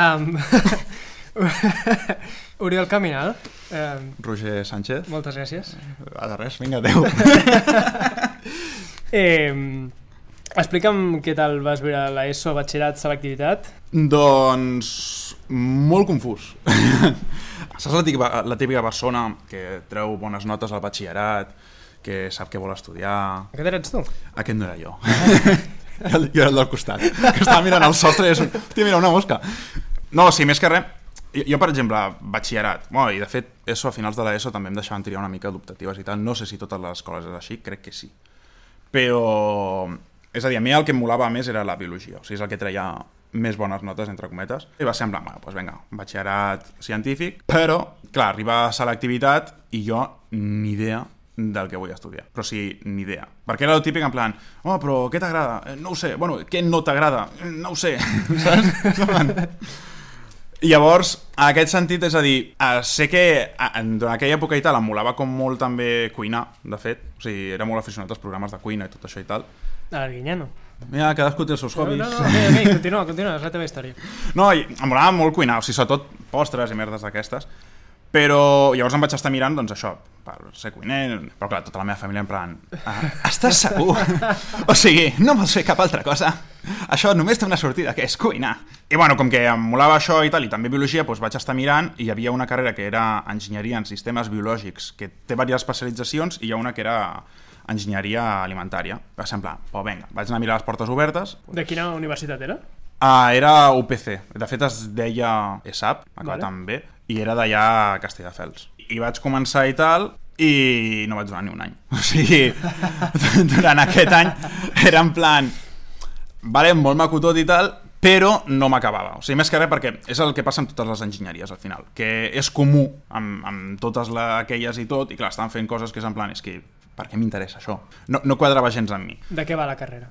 Um, Oriol Caminal, um, Roger Sánchez. moltes gràcies. A de res, vinga, adeu. Eh, explica'm què tal vas veure l'ESO, batxillerat, selectivitat. doncs molt confús. Saps la típica, la típica persona que treu bones notes al batxillerat, que sap què vol estudiar... Aquest eres tu? Aquest no era jo. jo jo era el del costat, que estava mirant el sostre i és un... Tia, mira, una mosca. No, sí, més que res, jo, jo, per exemple, batxillerat, bueno, i de fet, ESO, a finals de l'ESO també em deixaven triar una mica d'optatives i tal, no sé si totes les escoles és així, crec que sí. Però, és a dir, a mi el que em molava més era la biologia, o sigui, és el que treia més bones notes, entre cometes, i va plan, bueno, doncs vinga, batxillerat científic, però, clar, arriba a selectivitat i jo ni idea del que vull estudiar. Però sí, ni idea. Perquè era el típic en plan, oh, però què t'agrada? Eh, No ho sé. Bueno, què no t'agrada? Eh, No ho sé. Saps? Llavors, en aquest sentit, és a dir, eh, sé que eh, en aquella època i tal em molava com molt també cuinar, de fet. O sigui, era molt aficionat als programes de cuina i tot això i tal. A l'Arguinyano. Mira, cadascú té els seus No, hobbies. no, no, ok, ok, continua, continua, és la teva història. No, i em molava molt cuinar, o sigui, sobretot postres i merdes d'aquestes. Però llavors em vaig estar mirant, doncs això, per ser cuiner, però clar, tota la meva família en plan, ah, estàs segur? o sigui, no vols fer cap altra cosa? Això només té una sortida, que és cuinar. I bueno, com que em molava això i tal, i també biologia, doncs vaig estar mirant i hi havia una carrera que era enginyeria en sistemes biològics, que té diverses especialitzacions, i hi ha una que era enginyeria alimentària. Va ser en plan, oh, vinga, vaig anar a mirar les portes obertes, De quina universitat era? Ah, era UPC. De fet es deia ESAP, acabat Vale. amb B, i era d'allà a Castelldefels. I vaig començar i tal, i no vaig durar ni un any. O sigui, durant aquest any era en plan... Vale, molt maco tot i tal, però no m'acabava. O sigui, més que res perquè és el que passa amb totes les enginyeries, al final, que és comú amb, amb totes la, aquelles i tot, i clar, estan fent coses que és en plan, és que per què m'interessa això? No, no quadrava gens amb mi. De què va la carrera?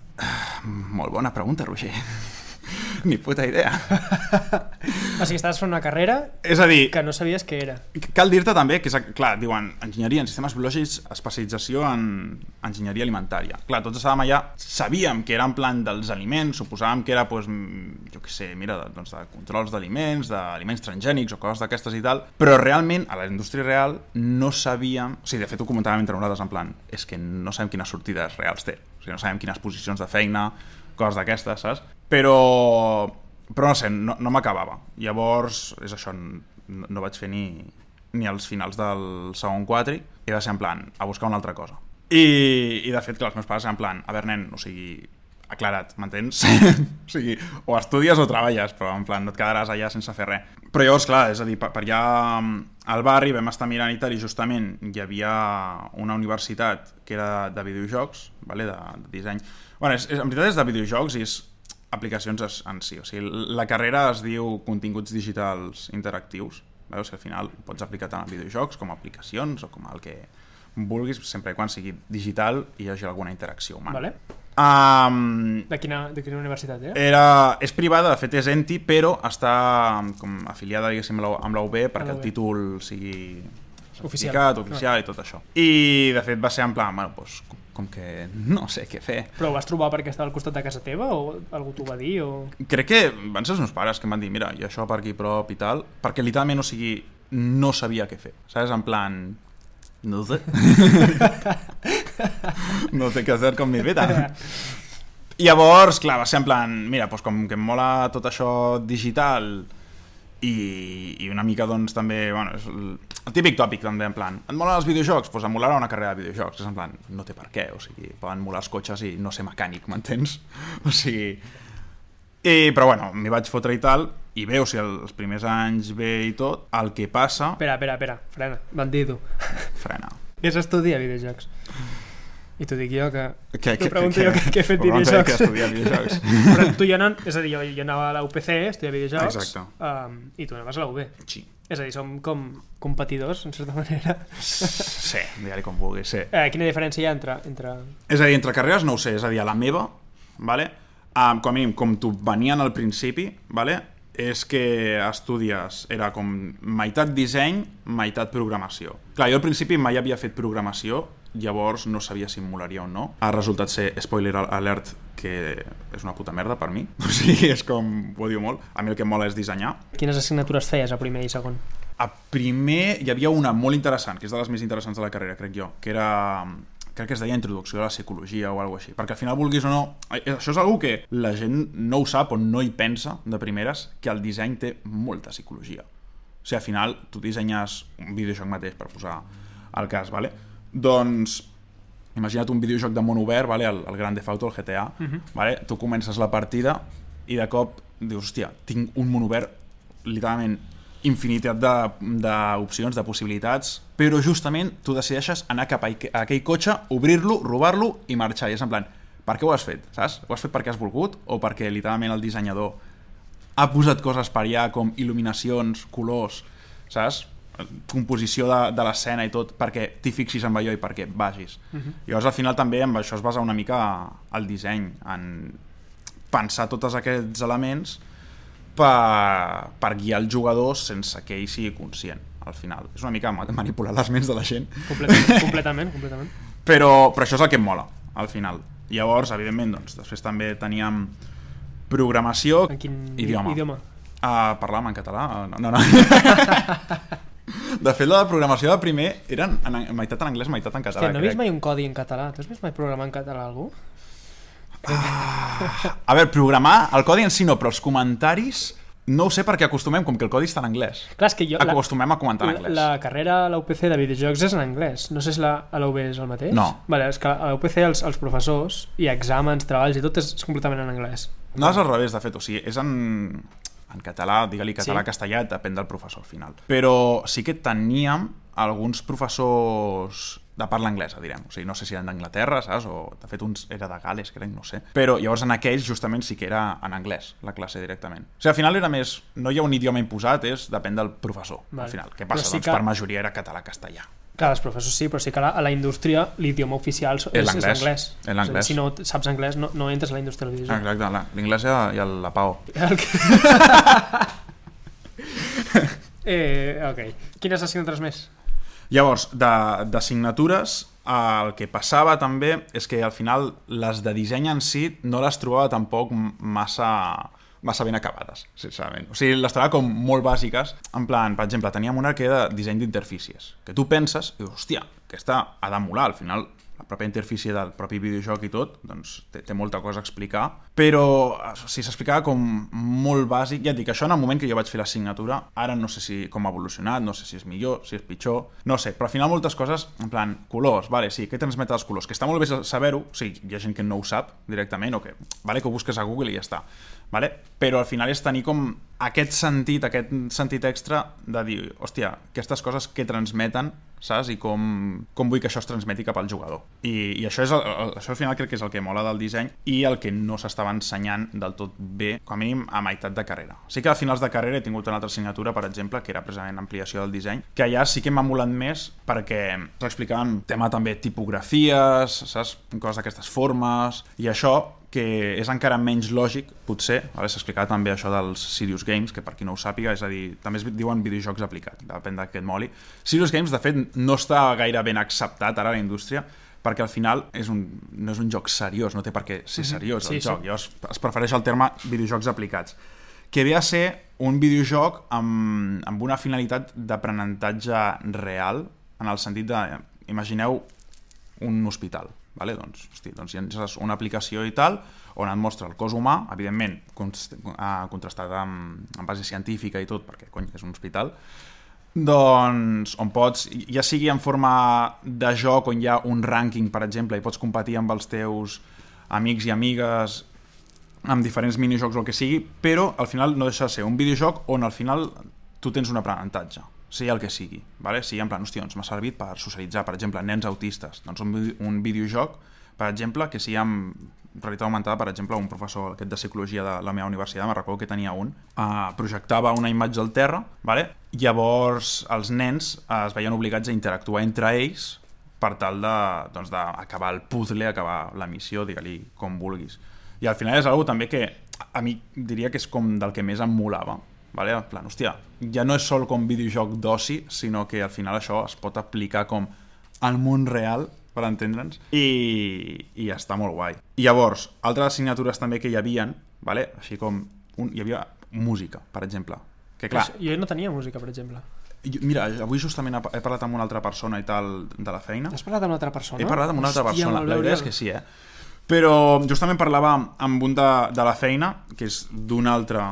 Molt bona pregunta, Roger. Ni puta idea. O sigui, estaves fent una carrera És a dir, que no sabies què era. cal dir-te també que, és, clar, diuen enginyeria en sistemes biològics, especialització en enginyeria alimentària. Clar, tots estàvem allà, sabíem que era en plan dels aliments, suposàvem que era, doncs, jo què sé, mira, de, doncs, de controls d'aliments, d'aliments transgènics o coses d'aquestes i tal, però realment, a la indústria real, no sabíem... O sigui, de fet, ho comentàvem entre nosaltres, en plan, és que no sabem quines sortides reals té. O sigui, no sabem quines posicions de feina, coses d'aquestes, saps? Però, però no sé, no, no m'acabava. Llavors, és això, no, no vaig fer ni, ni als finals del segon quatri i va ser en plan, a buscar una altra cosa. I, i de fet, que els meus pares en plan, a veure, nen, o sigui, aclarat, m'entens? o sigui, o estudies o treballes, però en plan, no et quedaràs allà sense fer res. Però llavors, clar, és a dir, per, per allà mm, al barri vam estar mirant i tal, i justament hi havia una universitat que era de videojocs, vale? de, de disseny. Bueno, és, és, en veritat és de videojocs i és aplicacions en si. O sigui, la carrera es diu continguts digitals interactius. Veus al final pots aplicar tant a videojocs com a aplicacions o com el que vulguis, sempre quan sigui digital i hi hagi alguna interacció humana. Vale? Um, De quina, de quina universitat era? era, és privada, de fet és enti, però està com afiliada diguéssim, amb la- UB perquè el títol sigui Oficial. oficial i tot això. I de fet va ser en plan, bueno, doncs, com, que no sé què fer. Però ho vas trobar perquè estava al costat de casa teva o algú t'ho va dir? O... Crec que van ser els meus pares que em van dir, mira, i això per aquí prop i tal, perquè literalment, o sigui, no sabia què fer. Saps? En plan... No sé. no sé què hacer con mi vida. I llavors, clar, va ser en plan, mira, doncs com que em mola tot això digital i, i una mica, doncs, també, bueno, és el, el típic tòpic, també, en plan, et molen els videojocs? Doncs em molarà una carrera de videojocs. És en plan, no té per què, o sigui, poden molar els cotxes i no ser mecànic, m'entens? O sigui... I, però bueno, m'hi vaig fotre i tal, i veu si els primers anys bé i tot, el que passa... Espera, espera, espera, frena, bandido. Frena. Què s'estudia videojocs? I t'ho dic jo que... Que, T'ho pregunto jo que, que he fet videojocs. Que videojocs. Però tu ja no... És a dir, jo, jo anava a la UPC, estudiar videojocs, Exacte. um, i tu anaves a la UB. Sí. És a dir, som com competidors, en certa manera. Sí, digue-li com vulguis, sí. Eh, quina diferència hi ha entre... entre... És a dir, entre carreres no ho sé, és a dir, a la meva, vale? um, com a mínim, com t'ho venien al principi, vale? és que estudies, era com meitat disseny, meitat programació. Clar, jo al principi mai havia fet programació llavors no sabia si em molaria o no. Ha resultat ser, spoiler alert, que és una puta merda per mi. O sigui, és com, ho diu molt. A mi el que em mola és dissenyar. Quines assignatures feies a primer i segon? A primer hi havia una molt interessant, que és de les més interessants de la carrera, crec jo, que era crec que es deia Introducció a la Psicologia o alguna així, perquè al final vulguis o no, això és algo que la gent no ho sap o no hi pensa de primeres, que el disseny té molta psicologia. O sigui, al final tu dissenyes un videojoc mateix, per posar el cas, vale? Doncs imagina't un videojoc de món obert, vale? el, el Grand Theft Auto, el GTA, uh -huh. vale? tu comences la partida i de cop dius, hòstia, tinc un món obert literalment infinitat d'opcions, de, de possibilitats, però justament tu decideixes anar cap a, a aquell cotxe, obrir-lo, robar-lo i marxar. I és en plan, per què ho has fet? Saps? Ho has fet perquè has volgut o perquè literalment el dissenyador ha posat coses per allà com il·luminacions, colors, saps? Composició de, de l'escena i tot perquè t'hi fixis amb allò i perquè vagis. Uh -huh. Llavors al final també amb això es basa una mica el disseny, en pensar tots aquests elements per, per guiar el jugador sense que ell sigui conscient al final. És una mica manipular les ments de la gent. Completament, completament. completament. Però, però això és el que em mola, al final. Llavors, evidentment, doncs, després també teníem programació... En quin idioma? idioma? Uh, parlàvem en català? No, no. no. De fet, la programació de primer eren en, en meitat en anglès, meitat en català. Hòstia, no he vist mai un codi en català. Tu has vist mai programar en català algú? Ah, a veure, programar, el codi en si no, però els comentaris no ho sé perquè acostumem, com que el codi està en anglès. Clar, que jo... Acostumem a comentar en anglès. La, la carrera a la UPC de videojocs és en anglès. No sé si la, a la UB és el mateix. No. Vale, és que a la UPC els, els professors i exàmens, treballs i tot és, és completament en anglès. No, és al revés, de fet. O sigui, és en, en català, digue-li català-castellà, Sí. depèn del professor al final. Però sí que teníem alguns professors de parla anglesa, direm. O sigui, no sé si eren d'Anglaterra, saps? O, de fet, uns era de Gales, crec, no sé. Però llavors en aquells justament sí que era en anglès, la classe directament. O sigui, al final era més... No hi ha un idioma imposat, és depèn del professor, Vale. al final. Què Però passa? sí doncs que- per majoria era català-castellà. Clar, els professors sí, però sí que a la, a la indústria l'idioma oficial és, és l'anglès. l'anglès. És l'anglès. Si no saps anglès, no, no entres a la indústria Ah. Exacte, la- l'inglès i la, i el- la PAO. El que... eh, ok. Quines assignatures més? Llavors, d'assignatures, el que passava també és que al final les de disseny en si no les trobava tampoc massa massa ben acabades, sincerament. O sigui, les trobava com molt bàsiques. En plan, per exemple, teníem una que era de disseny d'interfícies, que tu penses i dius, hòstia, aquesta ha de molar, al final la pròpia interfície del propi videojoc i tot, doncs té, té molta cosa a explicar, però o sigui, s'explicava com molt bàsic, ja et dic, això en el moment que jo vaig fer l'assignatura, ara no sé si com ha evolucionat, no sé si és millor, si és pitjor, no sé, però al final moltes coses, en plan, colors, vale, sí, què transmeten els colors? Que està molt bé saber-ho, o sigui, hi ha gent que no ho sap directament, o que, vale, que ho busques a Google i ja està, vale? però al final és tenir com aquest sentit, aquest sentit extra de dir, hòstia, aquestes coses que transmeten saps? I com, com vull que això es transmeti cap al jugador. I, i això, és el, el, això al final crec que és el que mola del disseny i el que no s'estava ensenyant del tot bé, com a mínim a meitat de carrera. Sí que a finals de carrera he tingut una altra assignatura, per exemple, que era precisament ampliació del disseny, que allà sí que m'ha molat més perquè s'explicaven tema també tipografies, saps? Coses d'aquestes formes, i això que és encara menys lògic, potser, ara s'explicava també això dels Serious Games, que per qui no ho sàpiga, és a dir, també es diuen videojocs aplicats, depèn d'aquest moli. Serious Games, de fet, no està gaire ben acceptat ara a la indústria, perquè al final és un, no és un joc seriós, no té per què ser seriós Sí, el sí. joc, llavors es prefereix el terme videojocs aplicats que ve a ser un videojoc amb, amb una finalitat d'aprenentatge real, en el sentit de, imagineu un hospital, vale? doncs, hosti, doncs hi ha una aplicació i tal, on et mostra el cos humà, evidentment ah, contrastat amb, amb base científica i tot, perquè cony, és un hospital, doncs on pots, ja sigui en forma de joc on hi ha un rànquing, per exemple, i pots competir amb els teus amics i amigues amb diferents minijocs o el que sigui, però al final no deixa de ser un videojoc on al final tu tens un aprenentatge, sigui el que sigui, vale? sigui en plan, hòstia, doncs m'ha servit per socialitzar, per exemple, nens autistes, doncs un, un videojoc, per exemple, que sigui amb realitat augmentada, per exemple, un professor aquest de psicologia de la meva universitat, me'n recordo que tenia un, uh, projectava una imatge al terra, vale? llavors els nens eh, es veien obligats a interactuar entre ells per tal de, doncs, d'acabar el puzzle, acabar la missió, digue-li com vulguis. I al final és algo també que a mi diria que és com del que més em molava. Vale? En plan, hòstia, ja no és sol com videojoc d'oci, sinó que al final això es pot aplicar com al món real per entendre'ns, i, i està molt guai. I llavors, altres assignatures també que hi havien, vale? així com un, hi havia música, per exemple, que clar, Jo no tenia música, per exemple. jo, mira, avui justament he parlat amb una altra persona i tal de la feina, Has parlat amb una altra persona? he parlat amb una altra Hòstia, persona, la veritat és que sí, eh? Però justament parlava amb un de, de la feina, que és d'una altra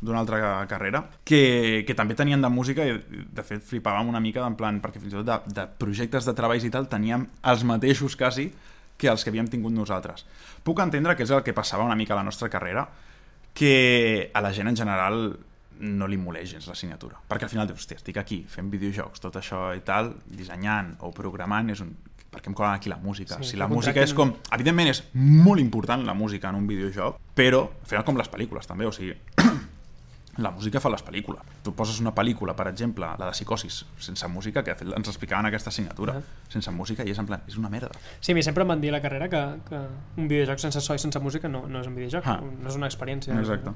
d'una altra carrera, que, que també tenien de música i de fet flipàvem una mica en plan, perquè fins i tot de, de projectes de treballs i tal teníem els mateixos quasi que els que havíem tingut nosaltres. Puc entendre que és el que passava una mica a la nostra carrera, que a la gent en general no li moleix gens l'assignatura. Perquè al final dius, hòstia, estic aquí fent videojocs, tot això i tal, dissenyant o programant, és un... per què em colen aquí la música? Sí, si la música és com... Evidentment és molt important la música en un videojoc, però al final com les pel·lícules també, o sigui... la música fa les pel·lícules. Tu poses una pel·lícula, per exemple, la de Psicosis, sense música, que ens explicaven aquesta assignatura, Ah. sense música, i és en plan, és una merda. Sí, a mi sempre em van dir a la carrera que, que un videojoc sense so i sense música no, no és un videojoc, Ah. no és una experiència. Exacte.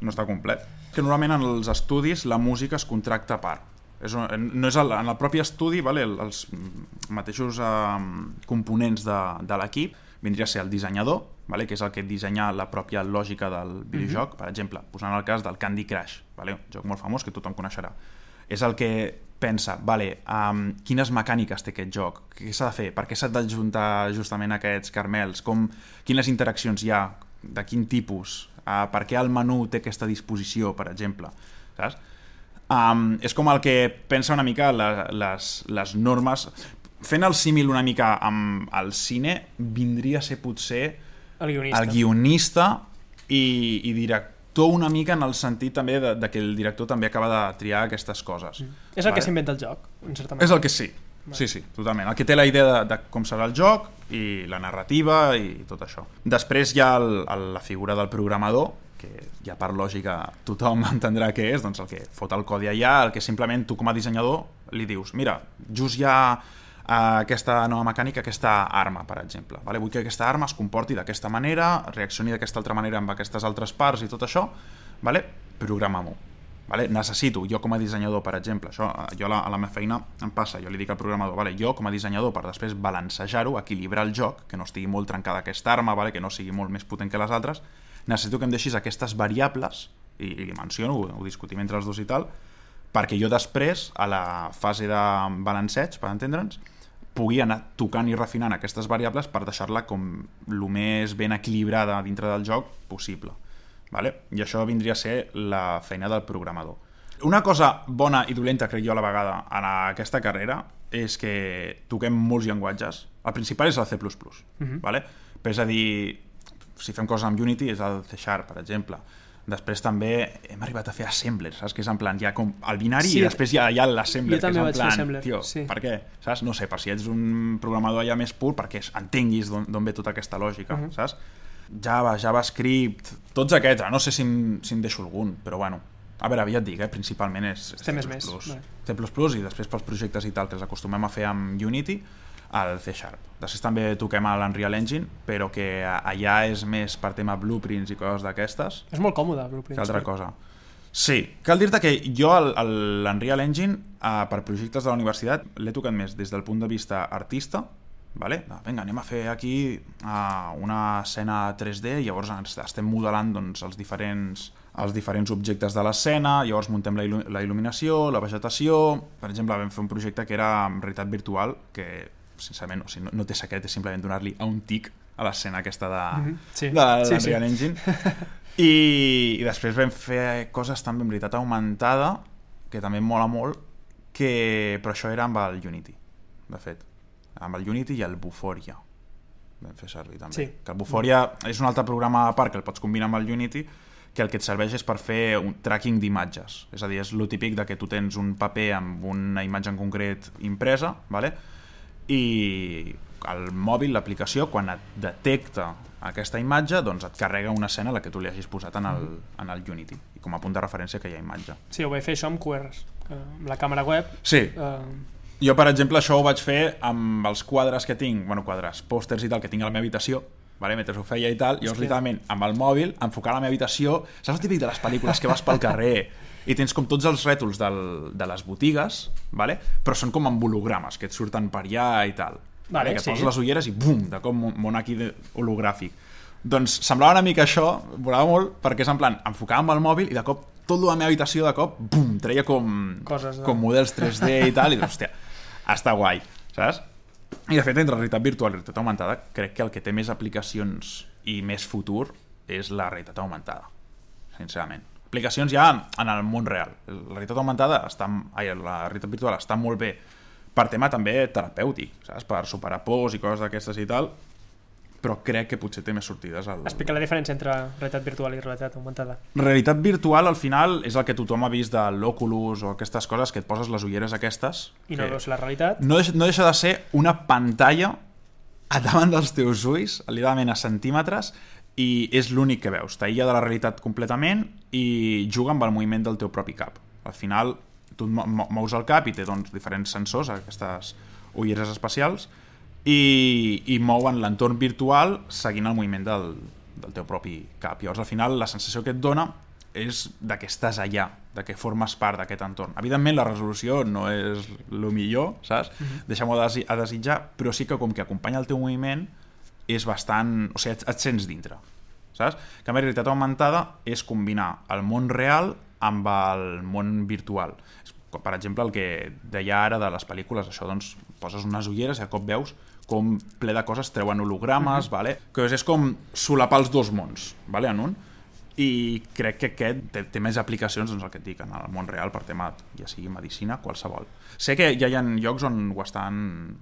No està complet. Que normalment en els estudis la música es contracta a part. És un, no és el, en el propi estudi, vale, el- els mateixos eh, components de, de l'equip vindria a ser el dissenyador, vale, que és el que dissenya la pròpia lògica del videojoc, per exemple, posant el cas del Candy Crush, vale, un joc molt famós que tothom coneixerà. És el que pensa, vale, um, quines mecàniques té aquest joc, què s'ha de fer, per què s'ha d'ajuntar justament aquests carmels, com, quines interaccions hi ha, de quin tipus, uh, per què el menú té aquesta disposició, per exemple, saps? Um, és com el que pensa una mica la, les, les normes. Fent el símil una mica amb el cine vindria a ser potser El guionista. el guionista i, i director una mica en el sentit també de, de que el director també acaba de triar aquestes coses. És el Vale? que s'inventa el joc, en certa manera. És el que sí. Sí, sí, totalment. El que té la idea de, de com serà el joc i la narrativa i tot això. Després hi ha el, el, la figura del programador, que ja per lògica tothom entendrà què és, doncs el que fot el codi allà, el que simplement tu com a dissenyador li dius, mira, just hi eh, aquesta nova mecànica, aquesta arma, per exemple. Vale? Vull que aquesta arma es comporti d'aquesta manera, reaccioni d'aquesta altra manera amb aquestes altres parts i tot això, vale? programa-m'ho. Vale? Necessito, jo com a dissenyador, per exemple, això eh, jo a la, a la meva feina em passa, jo li dic al programador, vale? jo com a dissenyador, per després balancejar-ho, equilibrar el joc, que no estigui molt trencada aquesta arma, vale? que no sigui molt més potent que les altres, necessito que em deixis aquestes variables, i, i li menciono, ho, ho discutim entre els dos i tal, perquè jo després, a la fase de balanceig, per entendre'ns, pugui anar tocant i refinant aquestes variables per deixar-la com el més ben equilibrada dintre del joc possible. Vale? I això vindria a ser la feina del programador. Una cosa bona i dolenta, crec jo, a la vegada, en aquesta carrera, és que toquem molts llenguatges. El principal és el C++. Mhm. vale? Però és a dir, si fem coses amb Unity és el C Sharp, per exemple. Després també hem arribat a fer assembler, saps? Que és en plan, hi ha com el binari Sí. i després hi ha, hi ha l'assembler, que és en plan, tio, sí. per què? Saps? No sé, per si ets un programador ja més pur, perquè entenguis d'on ve tota aquesta lògica, Mhm. saps? Java, JavaScript, tots aquests, no sé si em, si em deixo algun, però bueno, a veure, ja et dic, eh? principalment és, és C++, C++, vale. C++ i després pels projectes i tal que els acostumem a fer amb Unity, al C Sharp. Després també toquem a l'Unreal Engine, però que allà és més per tema blueprints i coses d'aquestes És molt còmode, Blueprint. que altra cosa. Sí, cal dir-te que jo l'Unreal Engine eh, per projectes de la universitat l'he tocat més des del punt de vista artista, vale? Vinga, anem a fer aquí uh, una escena 3D i llavors estem modelant doncs, els diferents els diferents objectes de l'escena, llavors muntem la, il·lu la il·luminació, la vegetació... Per exemple, vam fer un projecte que era en realitat virtual, que, sincerament, o sigui, no, no té secret, és simplement donar-li a un tic a l'escena aquesta de, Mhm, sí. de l'Unreal Sí, sí. Engine. I, I després vam fer coses també en veritat augmentada, que també mola molt, que, però això era amb el Unity, de fet. Amb el Unity i el Buforia. Vam fer servir també. Sí. Que el Buforia és un altre programa a part que el pots combinar amb el Unity, que el que et serveix és per fer un tracking d'imatges. És a dir, és lo típic de que tu tens un paper amb una imatge en concret impresa, vale? I el mòbil, l'aplicació, quan et detecta aquesta imatge, doncs et carrega una escena a la que tu li hagis posat en el, en el Unity, i com a punt de referència que hi ha imatge. Sí, ho vaig fer això amb QRs. que Amb la càmera web... Sí, Eh, jo, per exemple, això ho vaig fer amb els quadres que tinc, bueno, quadres, pòsters i tal, que tinc a la meva habitació, vale? mentre ho feia i tal, llavors, Hòstia. literalment, amb el mòbil, enfocar la meva habitació... Saps el típic de les pel·lícules que vas pel carrer i tens com tots els rètols del, de les botigues, vale? però són com amb hologrames, que et surten per allà i tal. Vale, que et sí. poses les ulleres i bum, de com un món aquí de- hologràfic. Doncs semblava una mica això, volava molt, perquè és en plan, enfocava amb el mòbil i de cop tota la meva habitació de cop, bum, treia com, Coses, no? com models 3D i tal, i hòstia, està guai, saps? I de fet, entre realitat virtual i realitat augmentada, crec que el que té més aplicacions i més futur és la realitat augmentada, sincerament. Aplicacions ja en el món real. La realitat augmentada està, ai, la realitat virtual està molt bé per tema també terapèutic, saps? Per superar pors i coses d'aquestes i tal, però crec que potser té més sortides al... Explica la diferència entre realitat virtual i realitat augmentada. Realitat virtual, al final, és el que tothom ha vist de l'Oculus o aquestes coses, que et poses les ulleres aquestes. I no veus la realitat. no, deixa, no deixa de ser una pantalla a davant dels teus ulls, literalment a centímetres, i és l'únic que veus. T'aïlla de la realitat completament i juga amb el moviment del teu propi cap. Al final, tu mous el cap i té doncs, diferents sensors, aquestes ulleres espacials, i, i mouen l'entorn virtual seguint el moviment del, del teu propi cap. Llavors, al final, la sensació que et dona és de que estàs allà, de que formes part d'aquest entorn. Evidentment, la resolució no és el millor, saps? Mm -hmm. Deixa-m'ho a desitjar, però sí que com que acompanya el teu moviment és bastant... O sigui, et, et sents dintre, saps? Que a més, realitat augmentada és combinar el món real amb el món virtual. Per exemple, el que deia ara de les pel·lícules, això, doncs, poses unes ulleres i a cop veus com ple de coses treuen hologrames, mm -hmm. vale? que és com solapar els dos mons vale? en un i crec que aquest té, té més aplicacions doncs el que et dic, en el món real per tema, ja sigui medicina, qualsevol. Sé que ja hi ha llocs on ho estan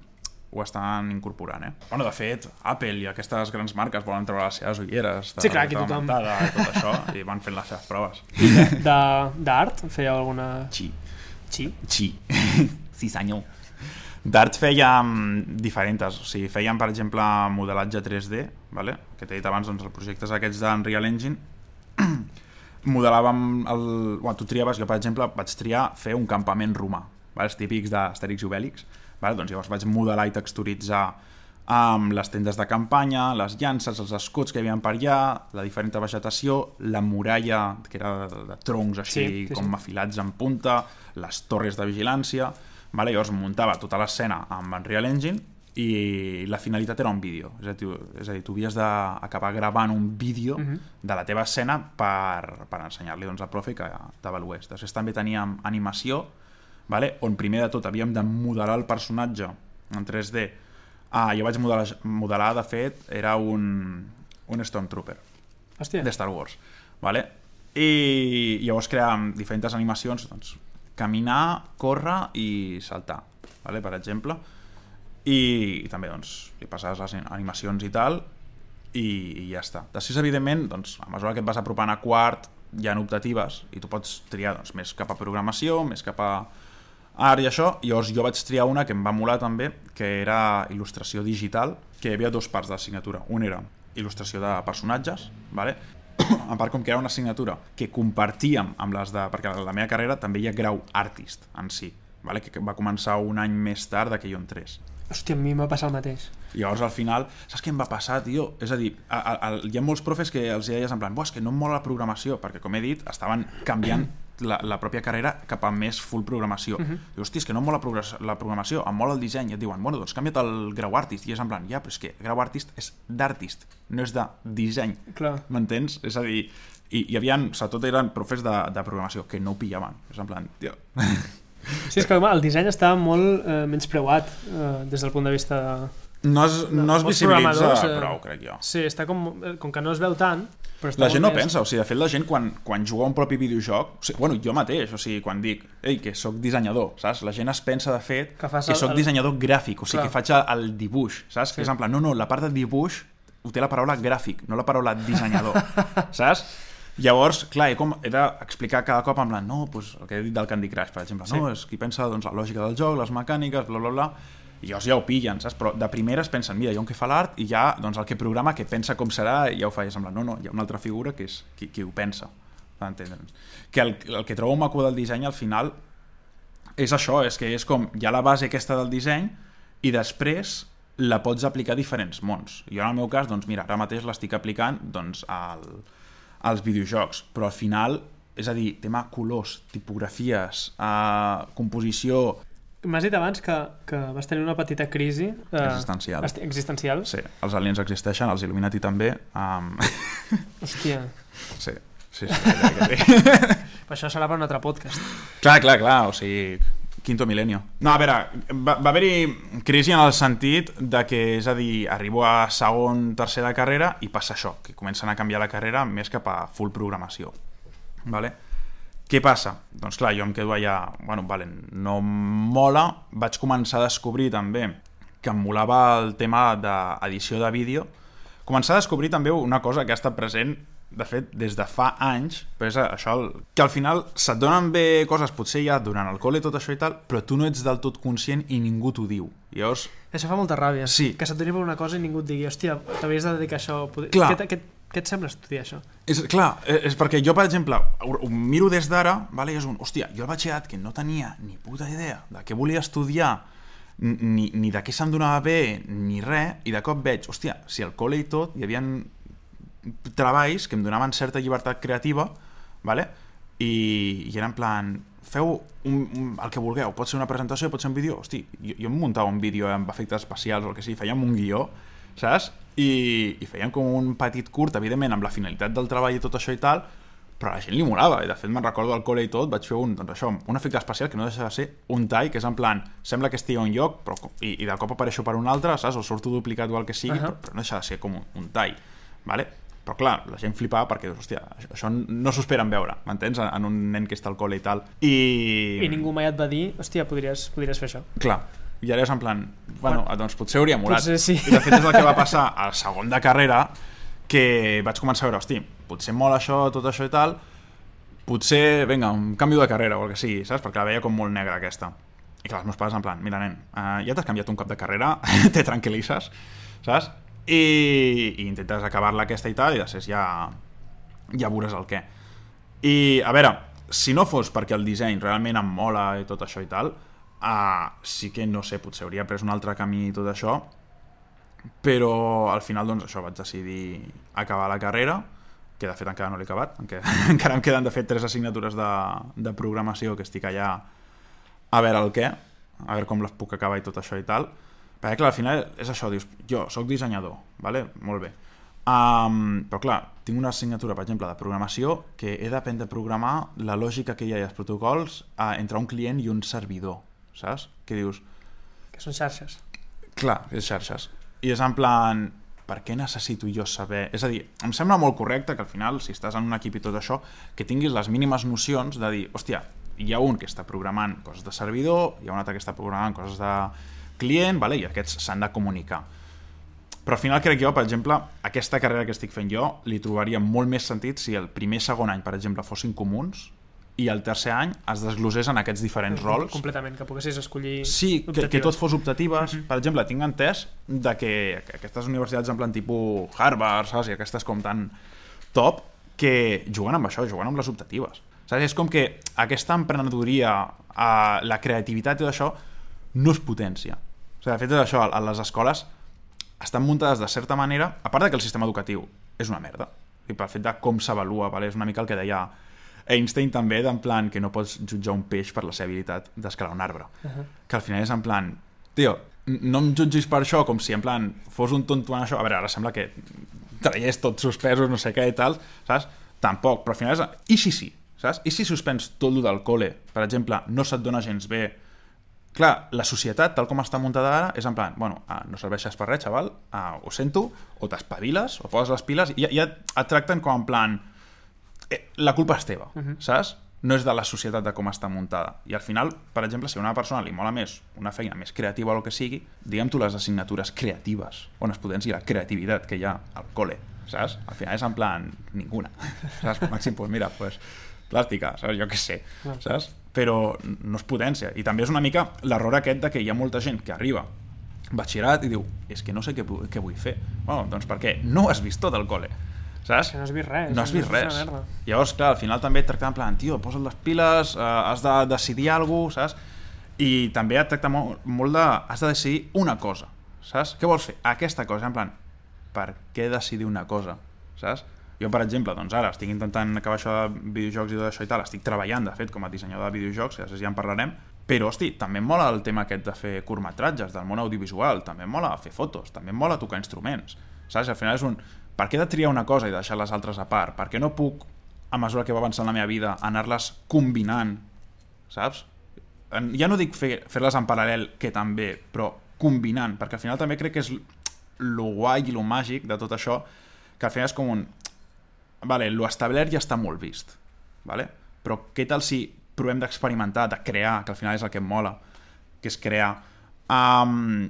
ho estan incorporant, eh? Bueno, de fet, Apple i aquestes grans marques volen treure les seves ulleres de Sí, clar, aquí realitat tothom. augmentada i tot això, i van fent les seves proves. De- D'art? Fèieu alguna... Sí. Sí? Sí, sí senyor. D'art fèiem diferents, o sigui, fèiem, per exemple, modelatge 3D, vale? que t'he dit abans, doncs, els projectes aquests d'Unreal Engine, modelàvem el... Bueno, tu triaves, jo per exemple vaig triar fer un campament romà, vale? els típics d'Astèrix i Obèlix, vale? doncs llavors vaig modelar i texturitzar amb les tendes de campanya, les llances, els escuts que hi havia per allà, la diferent vegetació, la muralla, que era de, de troncs així Sí, sí, sí. com afilats en punta, les torres de vigilància, vale? llavors muntava tota l'escena amb Unreal Engine i la finalitat era un vídeo, és a dir, és a dir tu havies d'acabar gravant un vídeo Mhm. de la teva escena per, per ensenyar-li doncs, al profe que t'avalués. Després també teníem animació, vale? on primer de tot havíem de modelar el personatge en 3D. Ah, jo vaig modelar, modelar de fet, era un, un Stormtrooper Hòstia. de Star Wars. Vale? I llavors creàvem diferents animacions, doncs, caminar, córrer i saltar, vale? per exemple. I, i també doncs, li passaves les animacions i tal, i, i ja està. Després, evidentment, doncs, a mesura que et vas apropant a quart, hi ha optatives, i tu pots triar doncs, més cap a programació, més cap a art i això, llavors jo vaig triar una que em va molar també, que era il·lustració digital, que hi havia dos parts de l'assignatura. Un era il·lustració de personatges, vale? a part com que era una assignatura que compartíem amb les de... perquè a la meva carrera també hi ha grau artist en si, vale? que va començar un any més tard que jo entrés. Hòstia, a mi m'ha passat el mateix. I llavors al final, saps què em va passar, tio? És a dir, a, a, a, hi ha molts profes que els deies en plan, és que no em mola la programació, perquè com he dit, estaven canviant la, la pròpia carrera cap a més full programació. Uh -huh. Dius, hosti, és que no em mola la programació, em mola el disseny. I et diuen, bueno, doncs canvia't el grau artist. I és en plan, ja, però és que grau artist és d'artist, no és de disseny. Clar. M'entens? És a dir, i hi havia, sobretot eren profes de, de programació que no ho pillaven. És en plan, tio... Sí, és que el disseny està molt eh, menyspreuat eh, des del punt de vista de... No es, no, es visibilitza eh, prou, crec jo. Sí, està com, eh, com que no es veu tant, però està La gent no més... pensa, o sigui, de fet la gent quan, quan juga un propi videojoc, o sigui, bueno, jo mateix, o sigui, quan dic, ei, que sóc dissenyador, saps? La gent es pensa de fet Que que, fas que el- sóc el- dissenyador gràfic, o sigui, Clar. que faig el, el dibuix, saps? Sí. Que és en plan, no, no, la part de dibuix ho té la paraula gràfic, no la paraula dissenyador, saps? Llavors, clar, he, com, he d'explicar cada cop en plan, no, pues, el que he dit del Candy Crush, per exemple, Sí. no, és qui pensa doncs, la lògica del joc, les mecàniques, bla, bla, bla, i llavors ja ho pillen, saps? Però de primeres pensen, mira, hi ha un que fa l'art i ja, doncs el que programa, que pensa com serà, ja ho fa, en plan, no, no, hi ha una altra figura que és qui, qui ho pensa. Que el, el que trobo maco del disseny al final és això, és que és com, hi ha la base aquesta del disseny i després la pots aplicar a diferents mons. Jo en el meu cas, doncs mira, ara mateix l'estic aplicant doncs, al, als videojocs, però al final, és a dir, tema colors, tipografies, eh, composició, M'has dit abans que, que vas tenir una petita crisi... Eh, Existencial. Existencial? Sí, els aliens existeixen, els Illuminati també. Um... Hòstia, sí, sí, sí, sí, però això serà per un altre podcast. clar, clar, clar, o sigui, quinto milenio. No, a veure, va, va haver-hi crisi en el sentit de que, és a dir, arribo a segon, tercer de carrera i passa això, que comencen a canviar la carrera més cap a full programació. Vale? Què passa? Doncs clar, jo em quedo allà, bueno, vale, no mola, vaig començar a descobrir també que em molava el tema d'edició de vídeo, començar a descobrir també una cosa que ha estat present de fet, des de fa anys, però és això, el, que al final se't donen bé coses, potser ja durant el col·le tot això i tal, però tu no ets del tot conscient i ningú t'ho diu. Llavors, Això fa molta ràbia. Sí. Que se't doni per una cosa i ningú et digui, hòstia, t'havies de dedicar a això. Clar. Què, què, què et sembla estudiar això? És, clar, és, és perquè jo, per exemple, ho, miro des d'ara, vale, és un, hòstia, jo al batxillerat que no tenia ni puta idea de què volia estudiar, ni, ni de què se'm donava bé, ni res, i de cop veig, hòstia, si al col·le i tot hi havia treballs que em donaven certa llibertat creativa, vale? I, i era en plan, feu un, un, el que vulgueu, pot ser una presentació, pot ser un vídeo, hosti, jo, jo em muntava un vídeo amb efectes especials o el que sigui, fèiem un guió, saps? I, i fèiem com un petit curt, evidentment, amb la finalitat del treball i tot això i tal, però a la gent li molava, i de fet me'n recordo al col·le i tot, vaig fer un, doncs això, un efecte especial que no deixa de ser un tall, que és en plan, sembla que estigui a un lloc, però, i, i de cop apareixo per un altre, saps? O surto duplicat o el que sigui, Ahà. però, però no deixa de ser com un, un tall, vale? Però clar, la gent flipava perquè, dius, hòstia, això, això no s'ho esperen veure, m'entens? En, en un nen que està al col·le i tal. I... I ningú mai et va dir, hòstia, podries, podries fer això. Clar, i ara és en plan, bueno, doncs potser hauria molat. Potser sí. I de fet és el que va passar al segon de carrera, que vaig començar a veure, hosti, potser mola això, tot això i tal, potser, vinga, un canvi de carrera o el que sigui, saps? Perquè la veia com molt negra aquesta. I clar, els meus pares en plan, mira nen, uh, ja t'has canviat un cop de carrera, te tranquil·litzes, saps? I, i intentes acabar-la aquesta i tal, i després ja, ja veuràs el què. I, a veure, si no fos perquè el disseny realment em mola i tot això i tal, uh, sí que, no sé, potser hauria pres un altre camí i tot això, però al final, doncs, això, vaig decidir acabar la carrera, que de fet encara no l'he acabat, encara, em queden de fet tres assignatures de, de programació que estic allà a veure el què, a veure com les puc acabar i tot això i tal, perquè clar, al final és això, dius, jo sóc dissenyador, vale? molt bé, um, però clar, tinc una assignatura, per exemple, de programació, que he d'aprendre a programar la lògica que hi ha i els protocols uh, entre un client i un servidor, saps? Que dius, Que són xarxes. Clar, és xarxes. I és en plan, per què necessito jo saber... És a dir, em sembla molt correcte que al final, si estàs en un equip i tot això, que tinguis les mínimes nocions de dir, hòstia, hi ha un que està programant coses de servidor, hi ha un altre que està programant coses de client, vale? i aquests s'han de comunicar. Però al final crec jo, per exemple, aquesta carrera que estic fent jo li trobaria molt més sentit si el primer segon any, per exemple, fossin comuns i el tercer any es desglosés en aquests diferents rols Completament, que poguessis escollir Sí, que, que tot fos optatives. Per exemple, tinc entès de que, que aquestes universitats en plan tipus Harvard, saps? I aquestes com tan top, que juguen amb això, juguen amb les optatives. Saps? És com que aquesta emprenedoria, eh, la creativitat i tot això, no es potència. O sigui, de fet, és això, a les escoles estan muntades de certa manera, a part de que el sistema educatiu és una merda, i pel fet de com s'avalua, vale? és una mica el que deia Einstein també, d'en plan que no pots jutjar un peix per la seva habilitat d'escalar un arbre. Uh -huh. Que al final és en plan, tio, no em jutgis per això com si en plan fos un tonto en això. A veure, ara sembla que traies tots suspesos, no sé què i tal, saps? Tampoc, però al final és... I si sí, saps? I si suspens tot el del col·le, per exemple, no se't dona gens bé Clar, la societat, tal com està muntada ara, és en plan, bueno, ah, no serveixes per res, xaval, ah, ho sento, o t'espaviles, o poses les piles, i ja, ja et tracten com en plan, la culpa és teva, uh -huh. saps? No és de la societat de com està muntada. I al final, per exemple, si a una persona li mola més una feina més creativa o el que sigui, diguem tu les assignatures creatives, on es potencia la creativitat que hi ha al col·le, saps? Al final és en plan, ninguna, saps? Màxim, pues mira, pues, plàstica, saps? Jo què sé, saps? Però no es potència. I també és una mica l'error aquest de que hi ha molta gent que arriba batxillerat i diu, és que no sé què, què vull fer. Bueno, doncs perquè no has vist tot el col·le, saps? Que no has vist res. No has vist una res. Llavors, clar, al final també et tracta en plan, tio, posa't les piles, eh, has de decidir alguna cosa, saps? I també et tracta molt, molt de... Has de decidir una cosa, saps? Què vols fer? Aquesta cosa, en plan, per què decidir una cosa, saps? Jo, per exemple, doncs ara estic intentant acabar això de videojocs i tot això i tal, estic treballant, de fet, com a dissenyador de videojocs, que ja en parlarem, Però, hosti, també em mola el tema aquest de fer curtmetratges, del món audiovisual, també em mola fer fotos, també em mola tocar instruments, saps? Al final és un... Per què he de triar una cosa i deixar les altres a part? Per què no puc, a mesura que va avançant la meva vida, anar-les combinant, saps? Ja no dic fer- fer-les en paral·lel, que també, però combinant, perquè al final també crec que és lo guai i lo màgic de tot això, que al final és com un... Vale, lo establert ja està molt vist, vale? però què tal si provem d'experimentar, de crear, que al final és el que em mola, que és crear um,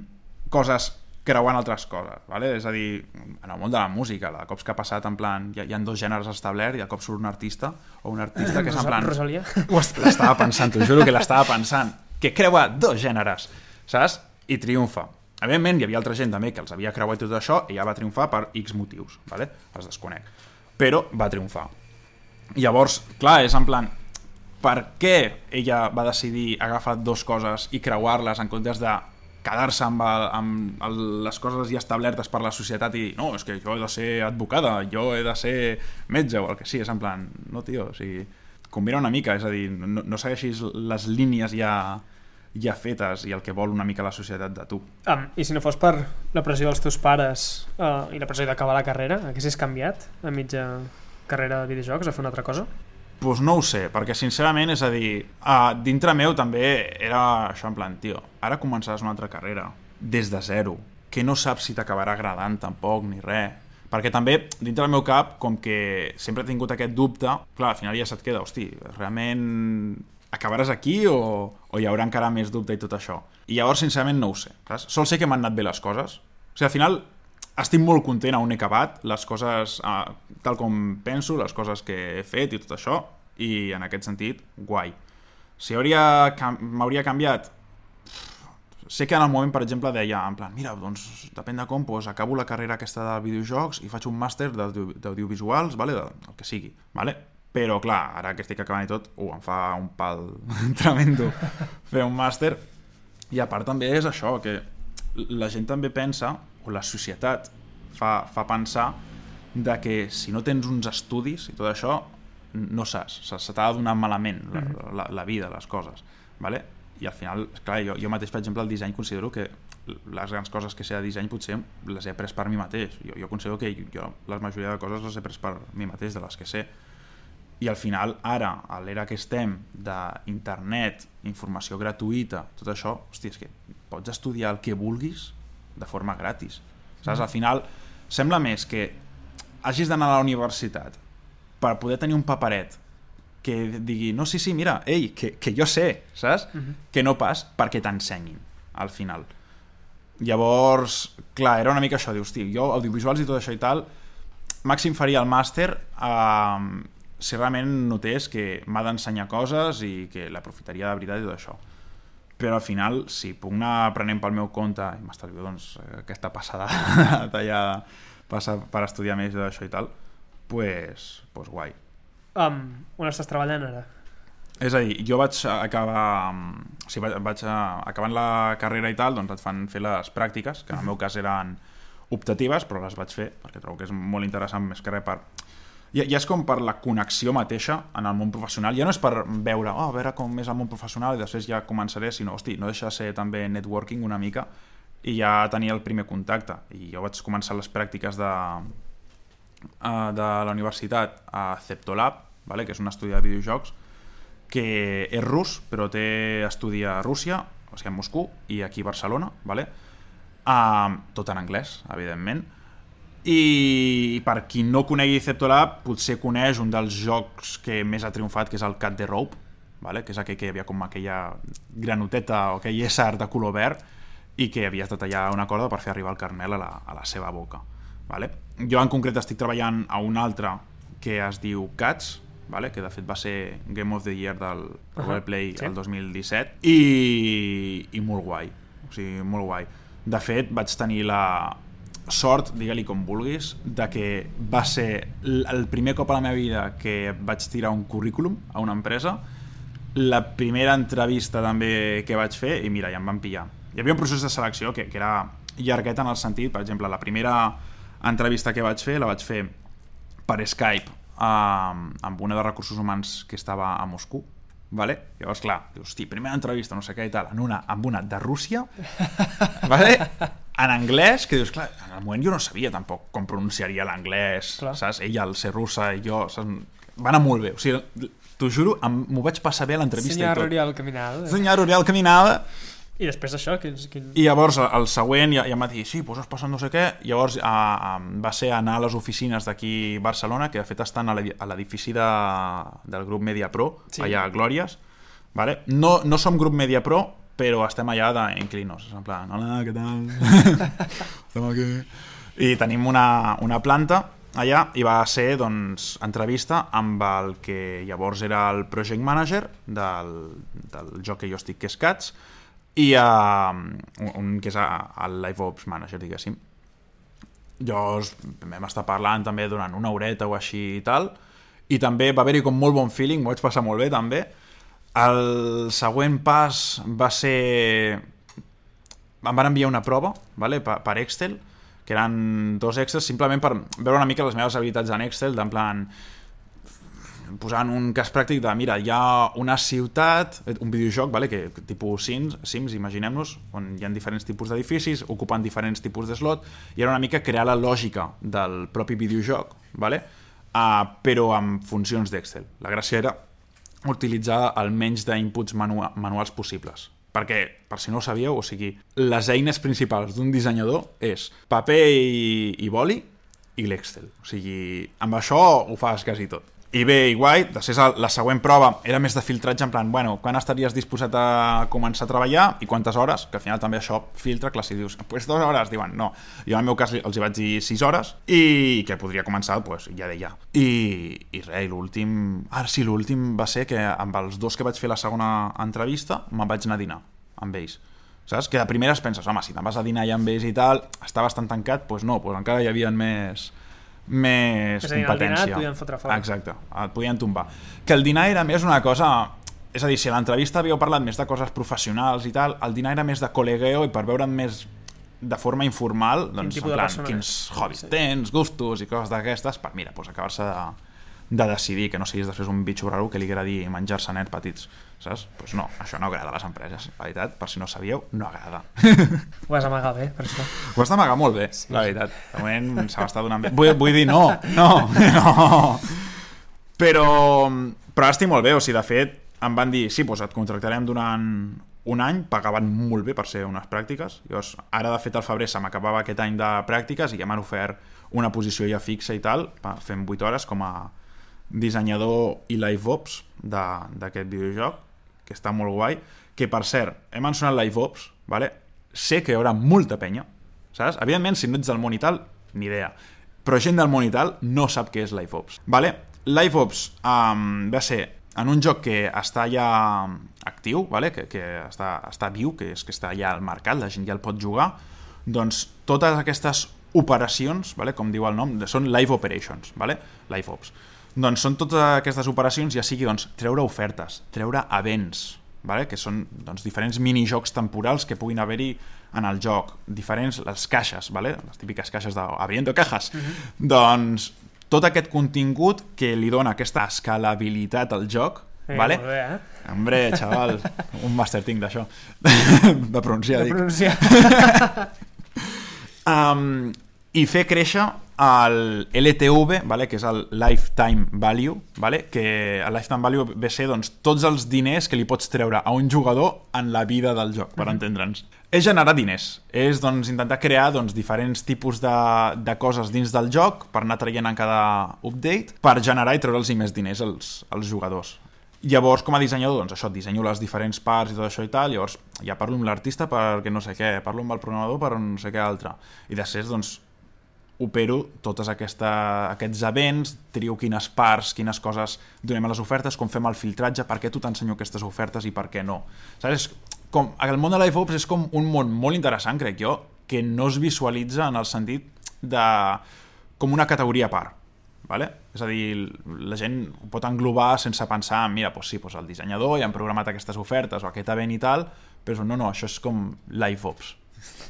coses creuant altres coses, vale? és a dir, en el món de la música, de cops que ha passat en plan, hi ha, hi ha dos gèneres establerts i de cop surt un artista o un artista que és en plan... Rosalia. L'estava pensant, t'ho juro que l'estava pensant. Que creua dos gèneres, saps? I triomfa. Evidentment, hi havia altra gent també que els havia creuat tot això i ja va triomfar per X motius, ¿vale? els desconec. Però va triomfar. Llavors, clar, és en plan, per què ella va decidir agafar dos coses i creuar-les en comptes de quedar-se amb, el, amb el, les coses ja establertes per la societat i no, és que jo he de ser advocada, jo he de ser metge o el que sigui, és en plan, no, tio, o sigui, combina una mica, és a dir, no, no segueixis les línies ja, ja fetes i el que vol una mica la societat de tu. Um, I si no fos per la pressió dels teus pares uh, i la pressió d'acabar la carrera, haguessis canviat a mitja carrera de videojocs a fer una altra cosa? Pues no ho sé, perquè sincerament, és a dir, uh, dintre meu també era això en plan, tio, ara començaràs una altra carrera, des de zero, que no saps si t'acabarà agradant tampoc, ni res. Perquè també, dintre del meu cap, com que sempre he tingut aquest dubte, clar, al final ja se't queda, hosti, realment acabaràs aquí o, o hi haurà encara més dubte i tot això? I llavors, sincerament, no ho sé. Saps? Sol sé que m'han anat bé les coses. O sigui, al final, estic molt content on he acabat, les coses eh, tal com penso, les coses que he fet i tot això, i en aquest sentit, guai. Si m'hauria canviat, sé que en el moment, per exemple, deia, en plan, mira, doncs, depèn de com, doncs, acabo la carrera aquesta de videojocs i faig un màster d'audio- d'audiovisuals, vale? de, el que sigui, vale? però clar, ara que estic acabant i tot, uh, em fa un pal tremendo fer un màster, i a part també és això, que la gent també pensa, o la societat fa, fa pensar, de que si no tens uns estudis i tot això, no saps, se, se t'ha de donar malament la, la, la vida, les coses, vale? i al final, clar, jo, jo mateix, per exemple, el disseny considero que les grans coses que sé de disseny potser les he après per mi mateix. Jo, jo considero que jo la majoria de coses les he après per mi mateix, de les que sé. I al final, ara, a l'era que estem d'internet, informació gratuïta, tot això, hòstia, és que pots estudiar el que vulguis de forma gratis. Saps? Al final, sembla més que hagis d'anar a la universitat per poder tenir un paperet que digui, no, sí, sí, mira, ei, que, que jo sé, saps? Uh -huh. Que no pas perquè t'ensenyin, al final. Llavors, clar, era una mica això, dius, tio, jo audiovisuals i tot això i tal, màxim faria el màster eh, si realment notés que m'ha d'ensenyar coses i que l'aprofitaria de veritat i tot això. Però al final, si puc anar aprenent pel meu compte i m'estalvio doncs, aquesta passada d'allà passar per estudiar més d'això i tal, pues, pues guai. Um, on estàs treballant ara? És a dir, jo vaig acabar... O sigui, vaig, vaig a, acabant la carrera i tal, doncs et fan fer les pràctiques, que en el meu cas eren optatives, però les vaig fer, perquè trobo que és molt interessant més que res per... Ja, ja és com per la connexió mateixa en el món professional, ja no és per veure, oh, a veure com és el món professional i després ja començaré, sinó, hosti, no deixa de ser també networking una mica i ja tenia el primer contacte. I jo vaig començar les pràctiques de, uh, de la universitat a Ceptolab, vale? que és un estudi de videojocs, que és rus, però té estudi a Rússia, o sigui, a Moscou, i aquí a Barcelona, vale? uh, tot en anglès, evidentment. I per qui no conegui Ceptolab, potser coneix un dels jocs que més ha triomfat, que és el Cat the Rope, vale? que és aquell que hi havia com aquella granoteta o aquell ésser de color verd i que havies de tallar una corda per fer arribar el carmel a la, a la seva boca. Vale? Jo en concret estic treballant a un altre que es diu Cats, vale? que de fet va ser Game of the Year del uh -huh. Play sí. el 2017 i, i molt guai o sigui, molt guai de fet vaig tenir la sort, digue-li com vulguis de que va ser el primer cop a la meva vida que vaig tirar un currículum a una empresa. La primera entrevista també que vaig fer i mira, ja em van pillar. Hi havia un procés de selecció que, que era llarguet en el sentit, per exemple, la primera entrevista que vaig fer la vaig fer per Skype amb, amb una de recursos humans que estava a Moscou vale? Llavors, clar, dius, hosti, primera entrevista, no sé què i tal, en una, amb una de Rússia, vale? en anglès, que dius, clar, en el moment jo no sabia tampoc com pronunciaria l'anglès, saps? Ella, al ser russa, i jo, saps? Va anar molt bé, o sigui, t'ho juro, m'ho vaig passar bé a l'entrevista i Senyor. Oriol Caminal. Senyor Oriol caminava, I després d'això, quin, quin... i llavors el següent ja, ja em va dir, sí, doncs passat no sé què, llavors a, a, va ser anar a les oficines d'aquí a Barcelona, que de fet estan a l'edi- a l'edifici de, del grup Media Pro, sí. allà a Glòries, vale? no, no som grup Media Pro, però estem allà d'inclinos, en plan, hola, què tal? estem aquí. I tenim una, una planta allà i va ser doncs, entrevista amb el que llavors era el project manager del, del joc que jo estic, que és Cats, i uh, un, que és el Live Ops Manager, diguéssim. Llavors vam estar parlant també durant una horeta o així i tal, i també va haver-hi com molt bon feeling, m'ho vaig passar molt bé també. El següent pas va ser... Em van enviar una prova vale, per, per Excel, que eren dos Excels simplement per veure una mica les meves habilitats en Excel, d'en plan posant un cas pràctic de, mira, hi ha una ciutat, un videojoc, vale, que, tipus Sims, Sims imaginem-nos, on hi ha diferents tipus d'edificis, ocupen diferents tipus de slot, i era una mica crear la lògica del propi videojoc, vale? uh, però amb funcions d'Excel. La gràcia era utilitzar el menys d'inputs manua manuals possibles. Perquè, per si no ho sabíeu, o sigui, les eines principals d'un dissenyador és paper i, i boli i l'Excel. O sigui, amb això ho fas quasi tot. I bé, i guai, després la següent prova era més de filtratge, en plan, bueno, quan estaries disposat a començar a treballar i quantes hores, que al final també això filtra, clar, si dius, pues dues hores, diuen, no. Jo en el meu cas els hi vaig dir sis hores i que podria començar, pues, ja de ja. I, i res, i l'últim... Ah, sí, l'últim va ser que amb els dos que vaig fer la segona entrevista me'n vaig anar a dinar amb ells saps? Que de primeres penses, home, si te'n vas a dinar ja amb ells i tal, està bastant tancat, doncs no, doncs encara hi havia més, més És a dir, al dinar et competència. podien fotre fora. Exacte, et podien tombar. Que el dinar era més una cosa... És a dir, si a l'entrevista havíeu parlat més de coses professionals i tal, el dinar era més de col·legueo i per veure'n més de forma informal, doncs, en plan, quins hobbies Sí. tens, gustos i coses d'aquestes, per, mira, doncs acabar-se de, de decidir, que no siguis després un bitxo raro que li agradi menjar-se nets petits, saps? Doncs pues no, això no agrada a les empreses, la veritat, per si no sabíeu, no agrada. Ho has amagat bé, per això. Ho has d'amagar molt bé, sí. la veritat. De moment se m'està donant bé. Vull, vull dir, no, no, no. Però, però estic molt bé, o sigui, de fet, em van dir, sí, doncs et contractarem durant un any, pagaven molt bé per ser unes pràctiques. Llavors, ara, de fet, al febrer se m'acabava aquest any de pràctiques i ja m'han ofert una posició ja fixa i tal, fem 8 hores com a dissenyador i live ops de- d'aquest videojoc, que està molt guai, que per cert, he mencionat live ops, vale? sé que hi haurà molta penya, saps? Evidentment, si no ets del món i tal, ni idea. Però gent del món i tal no sap què és live ops. Vale? Live ops um, va ser en un joc que està ja actiu, vale? que, que està, està viu, que és que està ja al mercat, la gent ja el pot jugar, doncs totes aquestes operacions, vale? com diu el nom, són live operations, vale? live ops. Doncs són totes aquestes operacions, ja sigui doncs, treure ofertes, treure events, vale? que són doncs, diferents minijocs temporals que puguin haver-hi en el joc, diferents, les caixes, vale? les típiques caixes de abriendo cajas, doncs tot aquest contingut que li dona aquesta escalabilitat al joc, Eh, vale? Molt bé, eh? Hombre, xaval, un master tinc d'això, de pronunciar, De dic. pronunciar. Um, I fer créixer el LTV, vale, que és el Lifetime Value, vale, que el Lifetime Value ve a ser doncs, tots els diners que li pots treure a un jugador en la vida del joc, per entendre'ns. És generar diners, és doncs, intentar crear doncs, diferents tipus de, de coses dins del joc per anar traient en cada update per generar i treure'ls més diners als, als jugadors. Llavors, com a dissenyador, doncs això, dissenyo les diferents parts i tot això i tal, llavors ja parlo amb l'artista perquè no sé què, parlo amb el programador per no sé què altre. I després, doncs, opero tots aquests events, trio quines parts, quines coses donem a les ofertes, com fem el filtratge, per què tu t'ensenyo aquestes ofertes i per què no. Saps? Com, el món de LiveOps és com un món molt interessant, crec jo, que no es visualitza en el sentit de com una categoria a part. Vale? És a dir, la gent ho pot englobar sense pensar en, mira, doncs sí, doncs el dissenyador ja han programat aquestes ofertes o aquest event i tal, però no, no, això és com LiveOps.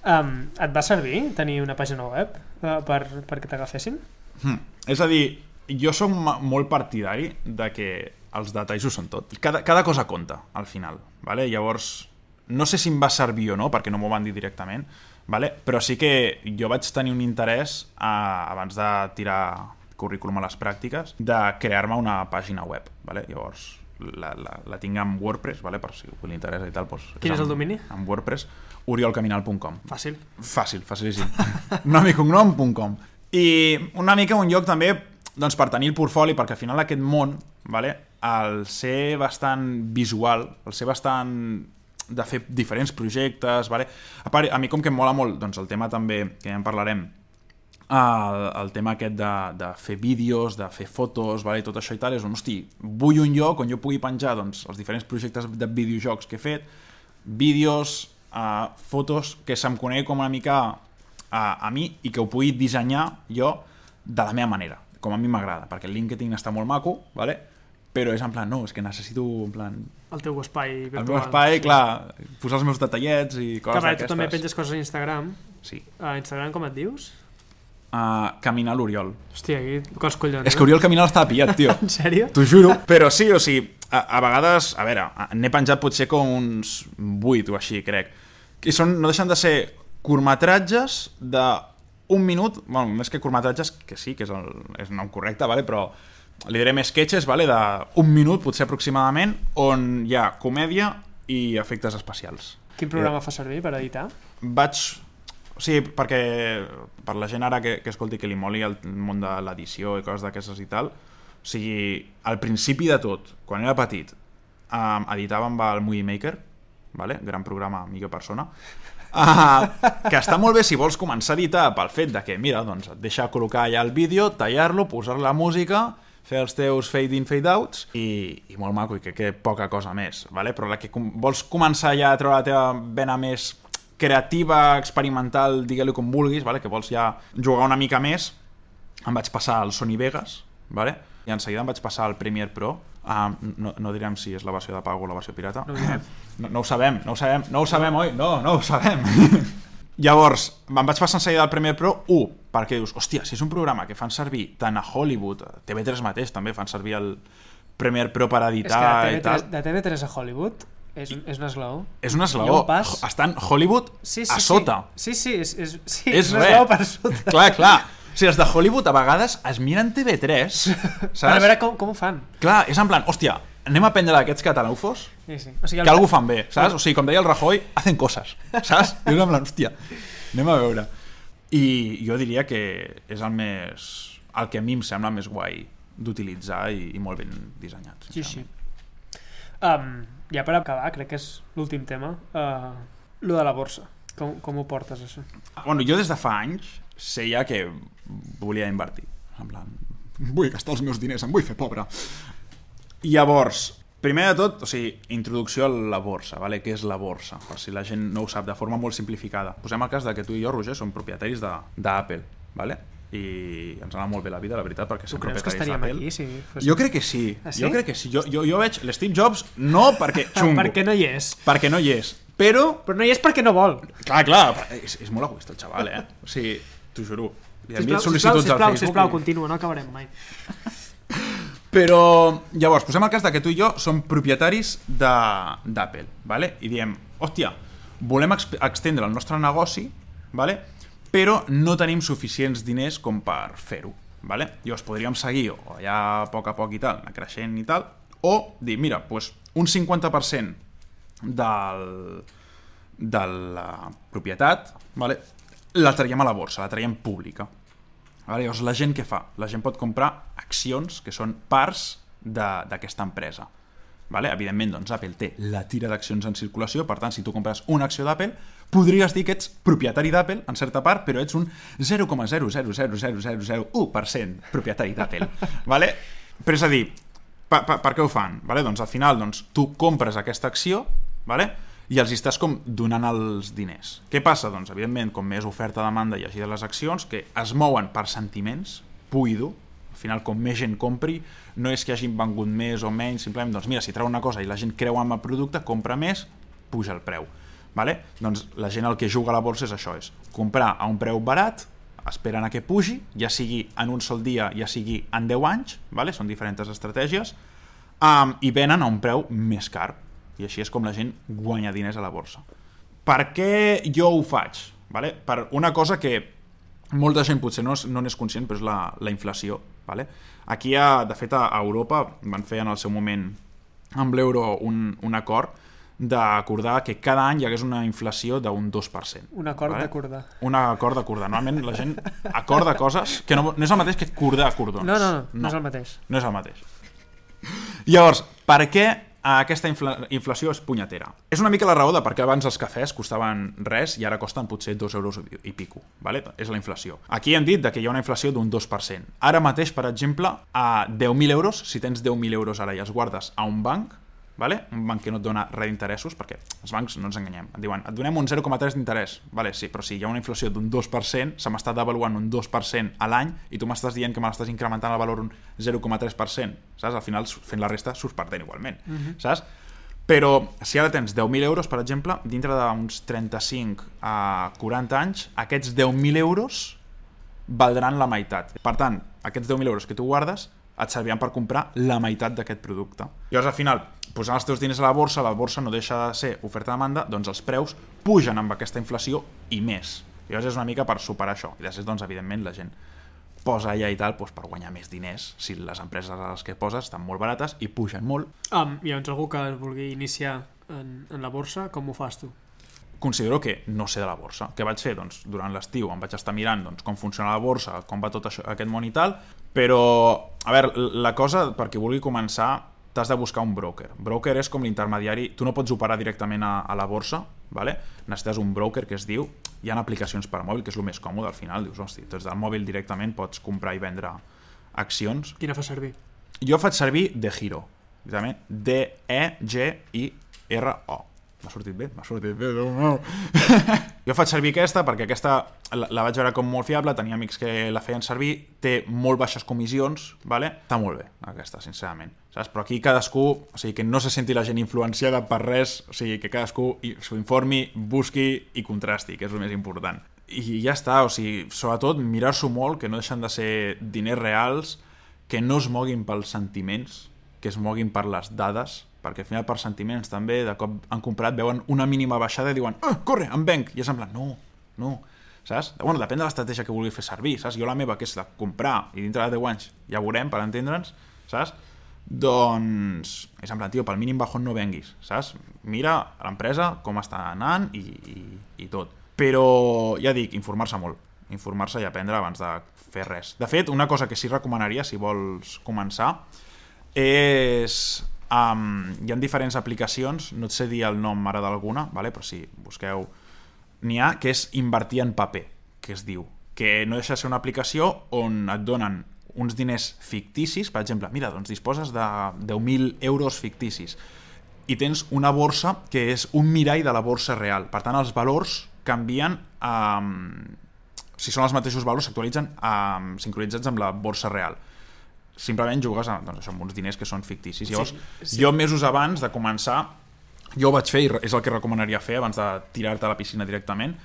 Um, et va servir tenir una pàgina web uh, per, perquè t'agafessin? Hmm. És a dir, jo sóc molt partidari de que els detalls ho són tot. Cada, cada cosa compta, al final. Vale? Llavors, no sé si em va servir o no, perquè no m'ho van dir directament, vale? però sí que jo vaig tenir un interès, a, abans de tirar currículum a les pràctiques, de crear-me una pàgina web. Vale? Llavors, la, la, la tinc amb WordPress, vale? per si li interessa i tal. Doncs Quin és el amb, domini? Amb WordPress, oriolcaminal.com. Fàcil. Fàcil, facilíssim. nom i cognom.com. I una mica un lloc també doncs, per tenir el portfoli, perquè al final aquest món, vale, al ser bastant visual, al ser bastant de fer diferents projectes, vale? a, part, a mi com que em mola molt doncs, el tema també, que ja en parlarem, el, el tema aquest de, de fer vídeos, de fer fotos, vale? tot això i tal, és un, hosti, vull un lloc on jo pugui penjar doncs, els diferents projectes de videojocs que he fet, vídeos, uh, fotos que se'm conegui com una mica a, a mi i que ho pugui dissenyar jo de la meva manera, com a mi m'agrada, perquè el LinkedIn està molt maco, vale? però és en plan, no, és que necessito en plan, El teu espai virtual. el meu espai, clar, posar els meus detallets i coses veure, tu d'aquestes. també penges coses a Instagram. Sí. A Instagram com et dius? Uh, caminar l'Oriol. Hòstia, aquí cos collons. És que Oriol Caminal estava pillat, tio. En sèrio? T'ho juro. Però sí, o sigui, a, a vegades, a veure, n'he penjat potser com uns 8 o així, crec. I són, no deixen de ser curtmetratges de un minut, bueno, més que curtmetratges, que sí, que és el, és el nom correcte, vale? però li diré més sketches, vale? d'un minut, potser aproximadament, on hi ha comèdia i efectes especials. Quin programa fa servir per editar? Vaig... Sigui, perquè per la gent ara que, que escolti que li moli el món de l'edició i coses d'aquestes i tal, o sigui, al principi de tot, quan era petit, um, editava amb el Movie Maker, vale? gran programa, millor persona, uh, que està molt bé si vols començar a editar pel fet de que, mira, doncs et deixa col·locar allà el vídeo, tallar-lo, posar la música, fer els teus fade-in, fade-outs i, i molt maco, i que, que poca cosa més, vale? però la que com, vols començar ja a treure la teva vena més creativa, experimental, digue-li com vulguis, vale? que vols ja jugar una mica més, em vaig passar al Sony Vegas, vale? i en seguida em vaig passar al Premiere Pro, uh, no, no direm si és la versió de pago o la versió pirata, No no, no ho sabem, no ho sabem, no ho sabem, oi? No, no ho sabem. Llavors, em vaig passar en seguida al Premiere Pro 1, perquè dius, hòstia, si és un programa que fan servir tant a Hollywood, a TV3 mateix també fan servir el Premiere Pro per És editar que i de tal. TV3, de TV3 a Hollywood és, és un esglaó. És un esglaó. un pas. Està en Hollywood Sí, sí, a sí. sota. Sí, sí, és, és, sí, És un esglaó per sota. Clar, clar. O sigui, els de Hollywood a vegades es miren TV3, saps? Per veure com, com ho fan. Clar, és en plan, hòstia, anem a prendre d'aquests catalufos Sí, sí. O sigui, que algú fan bé, saps? O sigui, com deia el Rajoy, hacen coses, saps? I és en plan, hòstia, anem a veure. I jo diria que és el més... el que a mi em sembla més guai d'utilitzar i, i molt ben dissenyat. Sí, sí. Um, ja per acabar, crec que és l'últim tema, uh, lo de la borsa. Com, com ho portes, això? Bueno, jo des de fa anys sé ja que volia invertir. En plan, vull gastar els meus diners, em vull fer pobre. Llavors, primer de tot, o sigui, introducció a la borsa, vale? què és la borsa? Per si la gent no ho sap de forma molt simplificada. Posem el cas de que tu i jo, Roger, som propietaris d'Apple, vale? I ens anar molt bé la vida, la veritat, perquè Tu som creus que estaríem aquí si fos... Jo crec que sí, Ah, sí? jo crec que sí. Jo, jo, jo veig l'Steve Jobs no perquè xungo, Perquè no hi és. perquè no hi és, però Però no hi és perquè no vol. Clar, clar, és, és molt egoista el xaval, eh? O sigui, t'ho juro. Li envio Sisplau, sisplau, sol·licituds al sisplau, Facebook. sisplau, i- continua, no acabarem mai. Però, llavors, posem el cas de que tu i jo som propietaris de- d'Apple, vale? i diem, hòstia, volem ex extendre el nostre negoci, vale? Però no tenim suficients diners com per fer-ho. Vale? Llavors podríem seguir o allà a poc a poc i tal, anar creixent i tal, o dir, mira, doncs un 50% del, de la propietat vale? la traiem a la borsa, la traiem pública. Vale? Llavors, la gent què fa? La gent pot comprar accions que són parts d'aquesta empresa. Vale? Evidentment, doncs, Apple té la tira d'accions en circulació, per tant, si tu compres una acció d'Apple, podries dir que ets propietari d'Apple, en certa part, però ets un 0,0000001% propietari d'Apple. vale? Però és a dir, per, per, per què ho fan? Vale? Doncs al final doncs, tu compres aquesta acció vale? i els estàs com donant els diners. Què passa? Doncs, evidentment, com més oferta-demanda hi hagi de les accions, que es mouen per sentiments, al final, com més gent compri, no és que hagin vengut més o menys, simplement, doncs mira, si treu una cosa i la gent creu en el producte, compra més, puja el preu. Vale? Doncs la gent el que juga a la borsa és això, és comprar a un preu barat, esperen a que pugi, ja sigui en un sol dia, ja sigui en 10 anys, vale? són diferents estratègies, um, i venen a un preu més car. I així és com la gent guanya diners a la borsa. Per què jo ho faig? Vale? Per una cosa que molta gent potser no, no n'és conscient, però és la, la inflació. Vale? Aquí, a, de fet, a Europa van fer en el seu moment amb l'euro un, un acord d'acordar que cada any hi hagués una inflació d'un 2%. Un acord Vale? d'acordar. Un acord d'acordar. Normalment la gent acorda coses que no, no és el mateix que acordar cordons. No, no, no, no, és el mateix. No és el mateix. Llavors, per què aquesta infla inflació és punyetera? És una mica la raó de per què abans els cafès costaven res i ara costen potser 2 euros i pico. Vale? És la inflació. Aquí hem dit que hi ha una inflació d'un 2%. Ara mateix, per exemple, a 10.000 euros, si tens 10.000 euros ara i els guardes a un banc, vale? un banc que no et dona res d'interessos, perquè els bancs no ens enganyem, et diuen, et donem un 0,3 d'interès, vale, sí, però si hi ha una inflació d'un 2%, se m'està devaluant un 2% a l'any i tu m'estàs dient que me l'estàs incrementant el valor un 0,3%, saps? Al final, fent la resta, surts perdent igualment, saps? Però si ara tens 10.000 euros, per exemple, dintre d'uns 35 a 40 anys, aquests 10.000 euros valdran la meitat. Per tant, aquests 10.000 euros que tu guardes et serviran per comprar la meitat d'aquest producte. Llavors, al final, posant els teus diners a la borsa, la borsa no deixa de ser oferta-demanda, doncs els preus pugen amb aquesta inflació i més. Llavors és una mica per superar això. I després, doncs, evidentment, la gent posa allà i tal doncs, per guanyar més diners. Si les empreses a les que poses estan molt barates i pugen molt, Um, llavors, algú que vulgui iniciar en, en la borsa, com ho fas tu? Considero que no sé de la borsa. Què vaig fer? Doncs durant l'estiu em vaig estar mirant doncs, com funciona la borsa, com va tot això, aquest món i tal, però, a veure, la cosa, per qui vulgui començar, t'has de buscar un broker. Broker és com l'intermediari, tu no pots operar directament a, a la borsa, vale? necessites un broker que es diu, hi ha aplicacions per mòbil, que és el més còmode al final, dius, hosti, des del mòbil directament pots comprar i vendre accions. Quina fa servir? Jo faig servir De Giro, directament, D-E-G-I-R-O. M'ha sortit bé? M'ha sortit bé, Déu meu. jo faig servir aquesta perquè aquesta la, la vaig veure com molt fiable, tenia amics que la feien servir, té molt baixes comissions, vale? està molt bé aquesta, sincerament. Saps? Però aquí cadascú, o sigui, que no se senti la gent influenciada per res, o sigui, que cadascú s'ho informi, busqui i contrasti, que és el més important. I ja està, o sigui, sobretot mirar-s'ho molt, que no deixen de ser diners reals, que no es moguin pels sentiments, que es moguin per les dades, perquè al final per sentiments també, de cop han comprat, veuen una mínima baixada i diuen, ah, corre, em venc, i és en plan, no, no, saps? Bueno, depèn de l'estratègia que vulgui fer servir, saps? Jo la meva, que és de comprar, i dintre de 10 anys ja veurem, per entendre'ns, saps? Doncs, és en plan, tio, pel mínim bajón no venguis, saps? Mira l'empresa com està anant i, i, i tot. Però, ja dic, informar-se molt, informar-se i aprendre abans de fer res. De fet, una cosa que sí recomanaria, si vols començar, és... Um, hi ha diferents aplicacions, no et sé dir el nom ara d'alguna, vale? però si busqueu... N'hi ha que és invertir en paper, que es diu, que no deixa de ser una aplicació on et donen uns diners ficticis, per exemple, mira, doncs disposes de 10.000 euros ficticis i tens una borsa que és un mirall de la borsa real. Per tant, els valors canvien um, si són els mateixos valors s'actualitzen um, sincronitzats amb la borsa real simplement jugues amb, doncs, això, amb uns diners que són ficticis. Llavors, Sí, sí. jo mesos abans de començar, jo ho vaig fer, i és el que recomanaria fer abans de tirar-te a la piscina directament,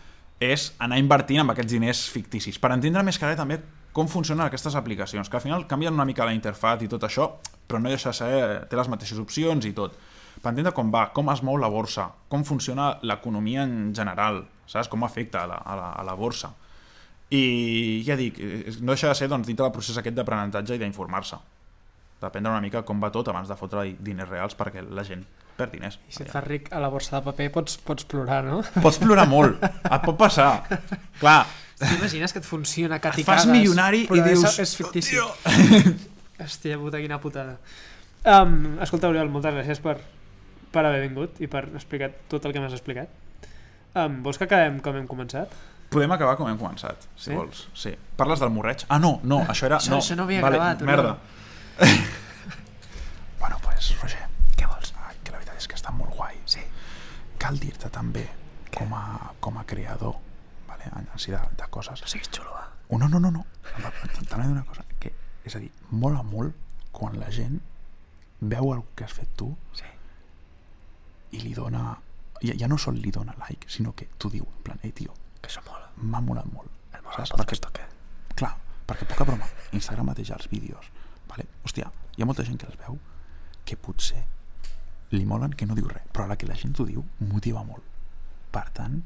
és anar invertint amb aquests diners ficticis, per entendre més que res també com funcionen aquestes aplicacions, que al final canvien una mica la interfaz i tot això, però no deixa de ser, té les mateixes opcions i tot. Per entendre com va, com es mou la borsa, com funciona l'economia en general, saps? Com afecta a la, a la, a la borsa. I ja dic, eh, no deixa de ser doncs, dintre del procés aquest d'aprenentatge i d'informar-se. D'aprendre una mica com va tot abans de fotre diners reals perquè la gent perd diners. I si et fas ric a la borsa de paper pots, pots plorar, no? Pots plorar molt, et pot passar. Clar, T'imagines que et funciona et caticades? fas milionari i però és- dius... És fictici. "Oh, tio". Hòstia puta, quina putada. Um, escolta, Oriol, moltes gràcies per, per haver vingut i per explicar tot el que m'has explicat. Um, vols que acabem com hem començat? Podem acabar com hem començat, si Sí? vols. Sí. Parles del morreig? Ah, no, no, això era... Això- no. això no havia vale, gravat, Merda. Bueno, pues, Roger, Què vols? ai, que la veritat és que està molt guai. Sí. Cal dir-te també, com a, com a creador, vale? així de, de coses, No siguis xulo, va. Oh, no, no, no, no. També d'una cosa, que, és a dir, mola molt quan la gent veu algú que has fet tu Sí. i li dona... Ja, ja no sol li dona like, sinó que t'ho diu, en plan, ei, tio, Que això mola. m'ha molat molt. El Saps? Perquè, clar, perquè poca broma, Instagram mateix els vídeos, vale? hòstia, hi ha molta gent que els veu que potser li molen que no diu res, però a la que la gent ho diu, motiva molt. Per tant,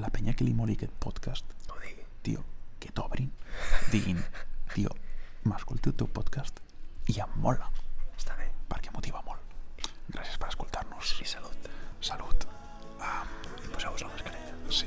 la penya que li moli aquest podcast, No digui. tio, que t'obrin, diguin, tio, m'escolti el teu podcast i em mola, Està bé. perquè motiva molt. Gràcies per escoltar-nos. I salut. Salut. I poseu-vos la mascareta. Sí.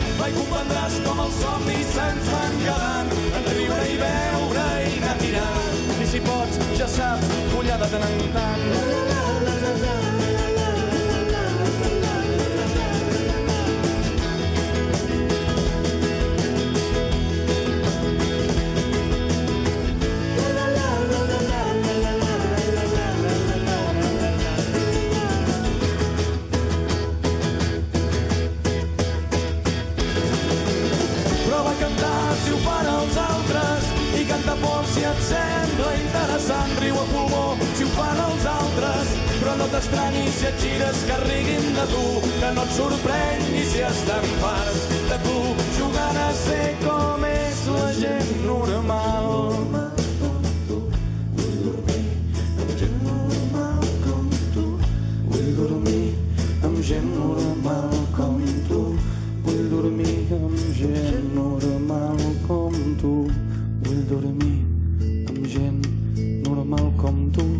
mai comprendràs com els somnis se'ns van quedant en riure i veure i anar tirant. I si pots, ja saps, follar tant en tant. Prova a i canta por si et sembla interessant. Riu a pulmó si ho fan els altres, però no t'estranyis si et gires que riguin de tu, que no et sorprengui si estan farts de tu, jugant a ser com és la gent normal. Vull dormir amb gent normal com tu.